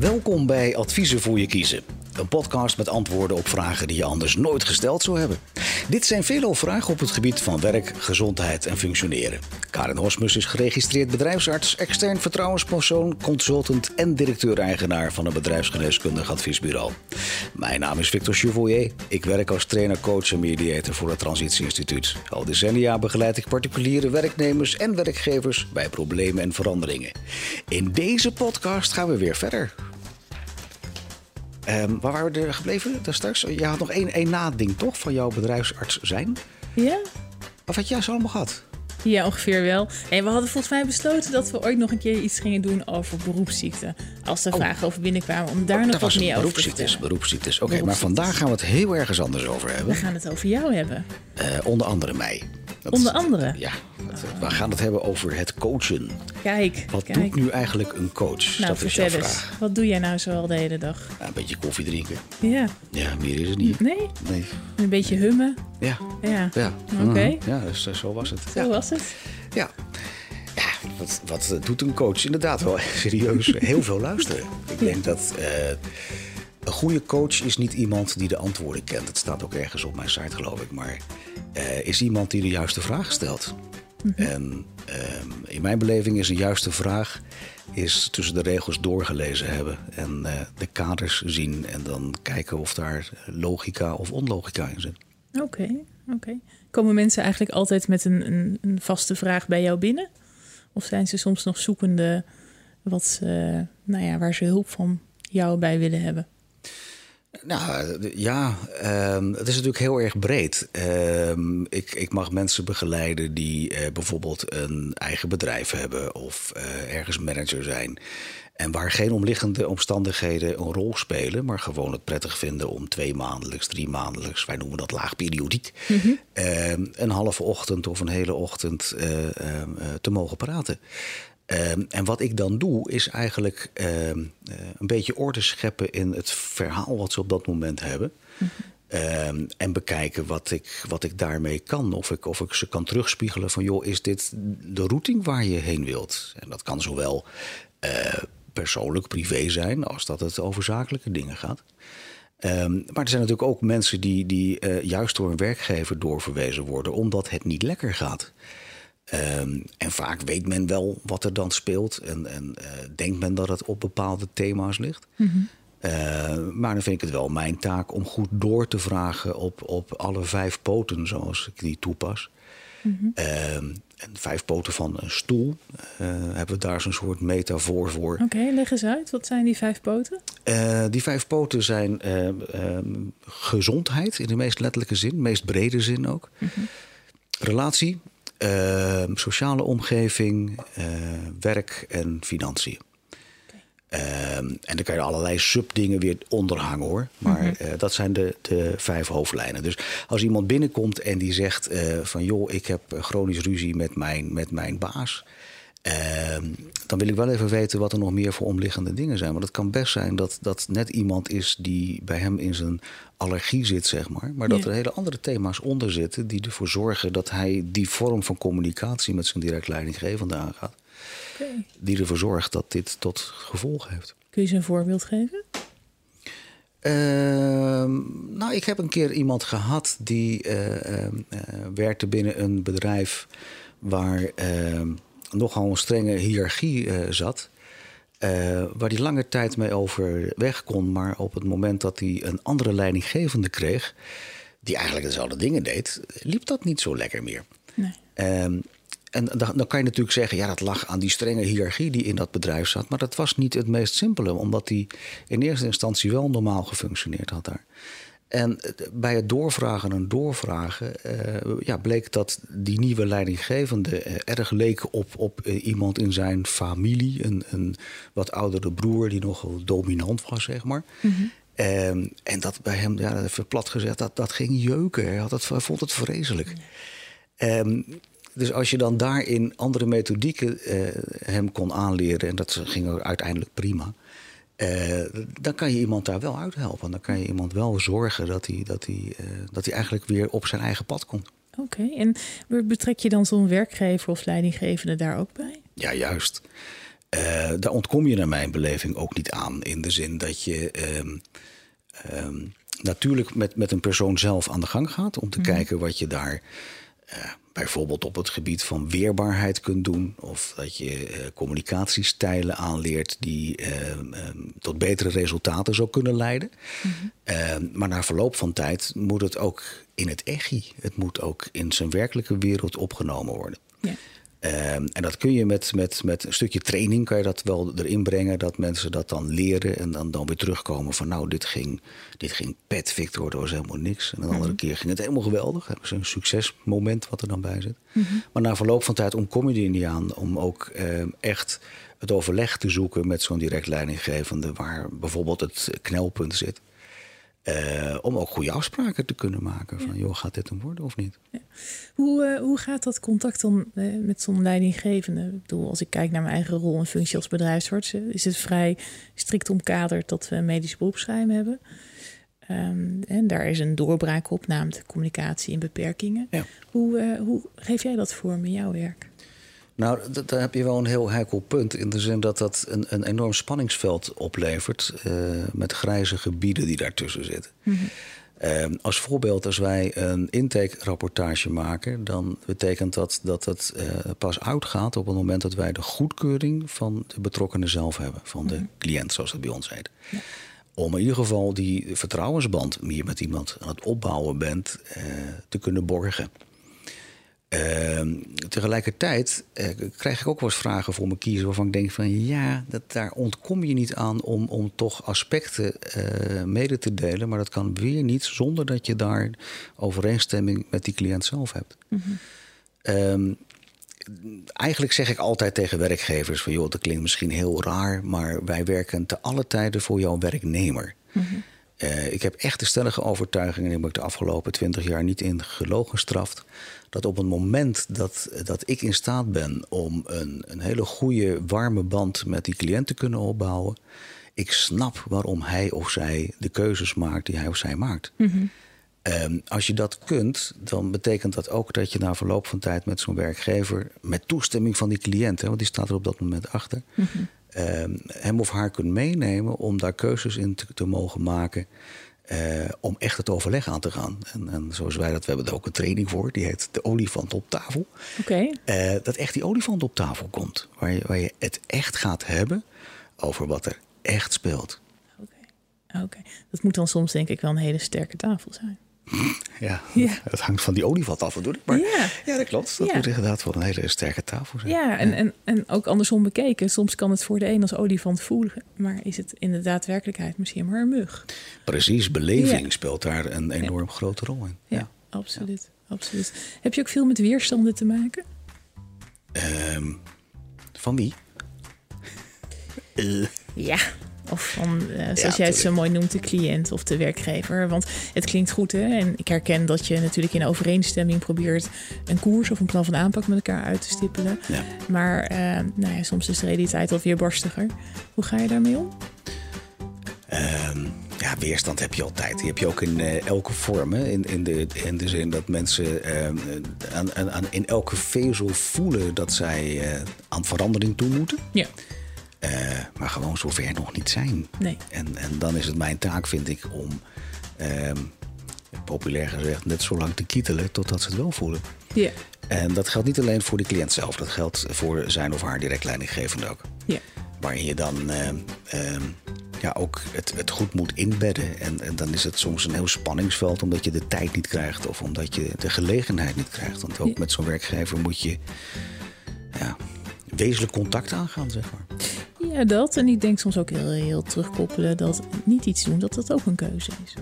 Welkom bij Adviezen voor je kiezen. Een podcast met antwoorden op vragen die je anders nooit gesteld zou hebben. Dit zijn veelal vragen op het gebied van werk, gezondheid en functioneren. Karin Hosmus is geregistreerd bedrijfsarts, extern vertrouwenspersoon, consultant en directeur-eigenaar van een bedrijfsgeneeskundig adviesbureau. Mijn naam is Victor Chevoyer. Ik werk als trainer, coach en mediator voor het Transitie Instituut. Al decennia begeleid ik particuliere werknemers en werkgevers bij problemen en veranderingen. In deze podcast gaan we weer verder. Ehm, waar waren we er gebleven daar straks? Je had nog één, één nading toch van jouw bedrijfsarts zijn? Ja? Of had jij ze allemaal gehad? Ja, ongeveer wel. En we hadden volgens mij besloten dat we ooit nog een keer iets gingen doen over beroepsziekten. Als er Oh. vragen over binnenkwamen, om daar Oh, nog wat meer over te vertellen. Beroepsziektes. Oké, maar vandaag gaan we het heel ergens anders over We hebben. gaan het over jou hebben. Eh, onder andere mij. Dat- Onder andere? Ja, dat- we gaan het hebben over het coachen. Kijk, Wat kijk. doet nu eigenlijk een coach? nou, dat is jouw vertel eens. vraag. Wat doe jij nou zo al de hele dag? Ja, een beetje koffie drinken. Ja. Ja, meer is het niet. Nee? Nee. Een beetje hummen? Ja. Ja. Ja. Oké. Mhm. Ja, dus, eh, zo was het. Zo Ja. was het. Ja. Ja, wat, wat eh, doet een coach? Inderdaad wel serieus heel veel luisteren. Ik denk dat eh, een goede coach is niet iemand die de antwoorden kent. Het staat ook ergens op mijn site, geloof ik. Maar eh, is iemand die de juiste vragen stelt. En ehm, in mijn beleving is een juiste vraag is tussen de regels doorgelezen hebben en eh, de kaders zien en dan kijken of daar logica of onlogica in zit. Oké, oké. Komen mensen eigenlijk altijd met een, een, een vaste vraag bij jou binnen? Of zijn ze soms nog zoekende wat nou ja, waar ze hulp van jou bij willen hebben? Nou ja, ehm, het is natuurlijk heel erg breed. Ehm, ik, ik mag mensen begeleiden die eh, bijvoorbeeld een eigen bedrijf hebben of eh, ergens manager zijn. En waar geen omliggende omstandigheden een rol spelen, maar gewoon het prettig vinden om twee maandelijks, drie maandelijks, wij noemen dat laagperiodiek, ehm, een halve ochtend of een hele ochtend eh, te mogen praten. Ehm, en wat ik dan doe, is eigenlijk ehm, eh, een beetje orde scheppen in het verhaal wat ze op dat moment hebben. Ehm, en bekijken wat ik, wat ik daarmee kan. Of ik, of ik ze kan terugspiegelen van, joh, is dit de routing waar je heen wilt? En dat kan zowel eh, persoonlijk, privé zijn, als dat het over zakelijke dingen gaat. Maar er zijn natuurlijk ook mensen die, die eh, juist door een werkgever doorverwezen worden, omdat het niet lekker gaat. Ehm, en vaak weet men wel wat er dan speelt en, en eh, denkt men dat het op bepaalde thema's ligt. Eh, maar dan vind ik het wel mijn taak om goed door te vragen op, op alle vijf poten zoals ik die toepas. Ehm, en vijf poten van een stoel eh, hebben we daar zo'n soort metafoor voor. Oké, leg eens uit. Wat zijn die vijf poten? Die vijf poten zijn eh, ehm, gezondheid in de meest letterlijke zin, meest brede zin ook. Relatie, ehm, sociale omgeving, eh, werk en financiën. Ehm, en dan kan je allerlei subdingen weer onderhangen hoor. Maar eh, dat zijn de, de vijf hoofdlijnen. Dus als iemand binnenkomt en die zegt eh, van joh, ik heb chronisch ruzie met mijn, met mijn baas. Ehm, dan wil ik wel even weten wat er nog meer voor omliggende dingen zijn. Want het kan best zijn dat dat net iemand is die bij hem in zijn allergie zit, zeg maar. Maar dat Ja. er hele andere thema's onder zitten die ervoor zorgen dat hij die vorm van communicatie met zijn direct leidinggevende aangaat. Die ervoor zorgt dat dit tot gevolg heeft. Kun je ze een voorbeeld geven? Ehm, nou, ik heb een keer iemand gehad die eh, ehm, eh, werkte binnen een bedrijf waar nogal een strenge hiërarchie eh, zat. Eh, waar hij lange tijd mee overweg kon, maar op het moment dat hij een andere leidinggevende kreeg, die eigenlijk dezelfde dingen deed, liep dat niet zo lekker meer. Nee. Ehm, en dan, dan kan je natuurlijk zeggen, ja, dat lag aan die strenge hiërarchie die in dat bedrijf zat. Maar dat was niet het meest simpele, omdat die in eerste instantie wel normaal gefunctioneerd had daar. En bij het doorvragen en doorvragen eh, ja, bleek dat die nieuwe leidinggevende eh, erg leek op, op eh, iemand in zijn familie. Een, een wat oudere broer die nogal dominant was, zeg maar. Ehm, en dat bij hem, ja, even plat gezegd, dat, dat ging jeuken. Hij, had het, hij vond het vreselijk. Ehm, dus als je dan daarin andere methodieken hem kon aanleren, en dat ging uiteindelijk prima, eh, dan kan je iemand daar wel uithelpen. Dan kan je iemand wel zorgen dat hij, dat, hij, eh, dat hij eigenlijk weer op zijn eigen pad komt. Oké, en betrek je dan zo'n werkgever of leidinggevende daar ook bij? Ja, juist. Uh, daar ontkom je naar mijn beleving ook niet aan. In de zin dat je um, um, natuurlijk met, met een persoon zelf aan de gang gaat om te mhm. kijken wat je daar bijvoorbeeld op het gebied van weerbaarheid kunt doen. Of dat je uh, communicatiestijlen aanleert die tot betere resultaten zou kunnen leiden. Mm maar na verloop van tijd moet het ook in het echi. Het moet ook in zijn werkelijke wereld opgenomen worden. Ehm, en dat kun je met, met, met een stukje training kan je dat wel erin brengen, dat mensen dat dan leren en dan, dan weer terugkomen van nou, dit ging, dit ging pet Victor, dat was helemaal niks. En een andere mhm. keer ging het helemaal geweldig. Hebben ze een succesmoment wat er dan bij zit. Mhm. Maar na verloop van tijd ontkom je er niet aan om ook ehm, echt het overleg te zoeken met zo'n direct leidinggevende, waar bijvoorbeeld het knelpunt zit. Uh, om ook goede afspraken te kunnen maken. Van, joh, gaat dit een worden of niet? Ja. Hoe, uh, hoe gaat dat contact dan uh, met zo'n leidinggevende? Ik bedoel, als ik kijk naar mijn eigen rol en functie als bedrijfsarts... is het vrij strikt omkaderd dat we een medisch beroepsgeheim hebben. Um, en daar is een doorbraak op, namelijk communicatie en beperkingen. Ja. Hoe, hoe geef jij dat vorm in jouw werk? Nou, daar heb je wel een heel heikel punt. In de zin dat dat een, een enorm spanningsveld oplevert. Uh, met grijze gebieden die daartussen zitten. Mm -hmm. als voorbeeld, als wij een intake-rapportage maken, dan betekent dat dat het uh, pas uitgaat op het moment dat wij de goedkeuring van de betrokkenen zelf hebben, van de mhm. cliënt, zoals het bij ons heet. Ja. Om in ieder geval die vertrouwensband die je met iemand aan het opbouwen bent, uh, te kunnen borgen. Uh, tegelijkertijd uh, krijg ik ook wel eens vragen voor mijn kiezer waarvan ik denk van ja, dat, daar ontkom je niet aan om, om toch aspecten uh, mede te delen, maar dat kan weer niet zonder dat je daar overeenstemming met die cliënt zelf hebt. Mm -hmm. eigenlijk zeg ik altijd tegen werkgevers van joh, dat klinkt misschien heel raar, maar wij werken te alle tijden voor jouw werknemer. Mm -hmm. Uh, ik heb echt de stellige overtuiging, en ik de afgelopen twintig jaar niet in gelogen straft dat op het moment dat, dat ik in staat ben om een, een hele goede, warme band met die cliënt te kunnen opbouwen, ik snap waarom hij of zij de keuzes maakt die hij of zij maakt. Mm als je dat kunt, dan betekent dat ook dat je na verloop van tijd met zo'n werkgever, met toestemming van die cliënt, hè, want die staat er op dat moment achter, mm hem of haar kunt meenemen om daar keuzes in te, te mogen maken uh, om echt het overleg aan te gaan. En, en, zoals wij dat, we hebben er ook een training voor, die heet de olifant op tafel. Oké. Okay. Uh, dat echt die olifant op tafel komt, waar je, waar je het echt gaat hebben over wat er echt speelt. Oké, okay. dat moet dan soms denk ik wel een hele sterke tafel zijn. Ja, ja, het hangt van die olifant af en Maar ja, ja dat klopt. Dat moet inderdaad wel een hele sterke tafel zijn. Ja, en, en, en ook andersom bekeken. Soms kan het voor de een als olifant voelen. Maar is het in de daadwerkelijkheid misschien maar een mug? Precies, beleving speelt daar een enorm grote rol in. Ja, absoluut, absoluut. Heb je ook veel met weerstanden te maken? Um, van wie? Ja, of van, uh, zoals jij het zo mooi noemt, de cliënt of de werkgever. Want het klinkt goed, hè? En ik herken dat je natuurlijk in overeenstemming probeert een koers of een plan van aanpak met elkaar uit te stippelen. Ja. Maar uh, nou ja, soms is de realiteit alweer barstiger. Hoe ga je daarmee om? Um, ja, weerstand heb je altijd. Die heb je ook in uh, elke vorm. Hè? In, in, de, in de zin dat mensen uh, aan, aan, in elke vezel voelen dat zij aan verandering toe moeten. Ja. Uh, maar gewoon zover nog niet zijn. Nee. En, en dan is het mijn taak, vind ik, om uh, populair gezegd net zo lang te kietelen totdat ze het wel voelen. Ja. En dat geldt niet alleen voor de cliënt zelf, dat geldt voor zijn of haar direct leidinggevende ook. Ja. Waarin je dan uh, ja, ook het, het goed moet inbedden. En, en dan is het soms een heel spanningsveld omdat je de tijd niet krijgt of omdat je de gelegenheid niet krijgt. Want ook met zo'n werkgever moet je ja, wezenlijk contact aangaan, zeg maar. Ja, dat. En ik denk soms ook heel, heel terugkoppelen dat niet iets doen, dat dat ook een keuze is.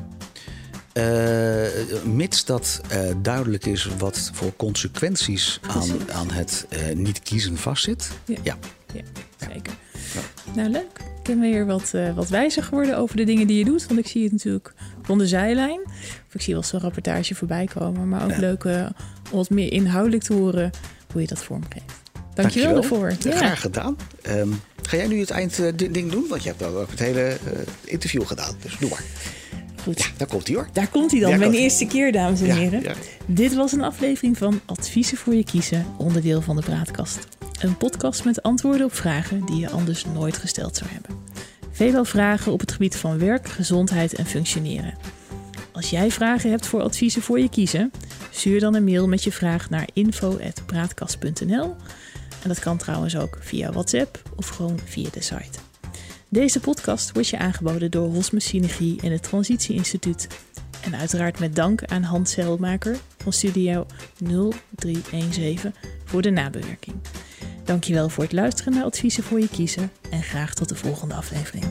Uh, mits dat uh, duidelijk is wat voor consequenties aan, aan het uh, niet kiezen vastzit. Ja, ja. ja zeker. Ja. Nou, leuk. Ik ben weer wat, wat wijzer geworden over de dingen die je doet. Want ik zie het natuurlijk van de zijlijn. Of ik zie wel zo'n rapportage voorbij komen. Maar ook leuk om wat meer inhoudelijk te horen hoe je dat vormgeeft. Dankjewel, Dankjewel. ervoor. Ja. Graag gedaan. Um, ga jij nu het eindding doen? Want je hebt al het hele uh, interview gedaan. Dus doe maar. Goed. Ja, daar komt hij hoor. Daar komt hij dan. Mijn eerste keer, dames en heren. Dit was een aflevering van Adviezen voor je kiezen, onderdeel van de Praatkast. Een podcast met antwoorden op vragen die je anders nooit gesteld zou hebben. Veelal vragen op het gebied van werk, gezondheid en functioneren. Als jij vragen hebt voor adviezen voor je kiezen, stuur dan een mail met je vraag naar info.praatkast.nl. En dat kan trouwens ook via WhatsApp of gewoon via de site. Deze podcast wordt je aangeboden door Hosme Synergie en het Transitie Instituut. En uiteraard met dank aan Hans Zeilmaker van Studio 0317 voor de nabewerking. Dankjewel voor het luisteren naar adviezen voor je kiezen en graag tot de volgende aflevering.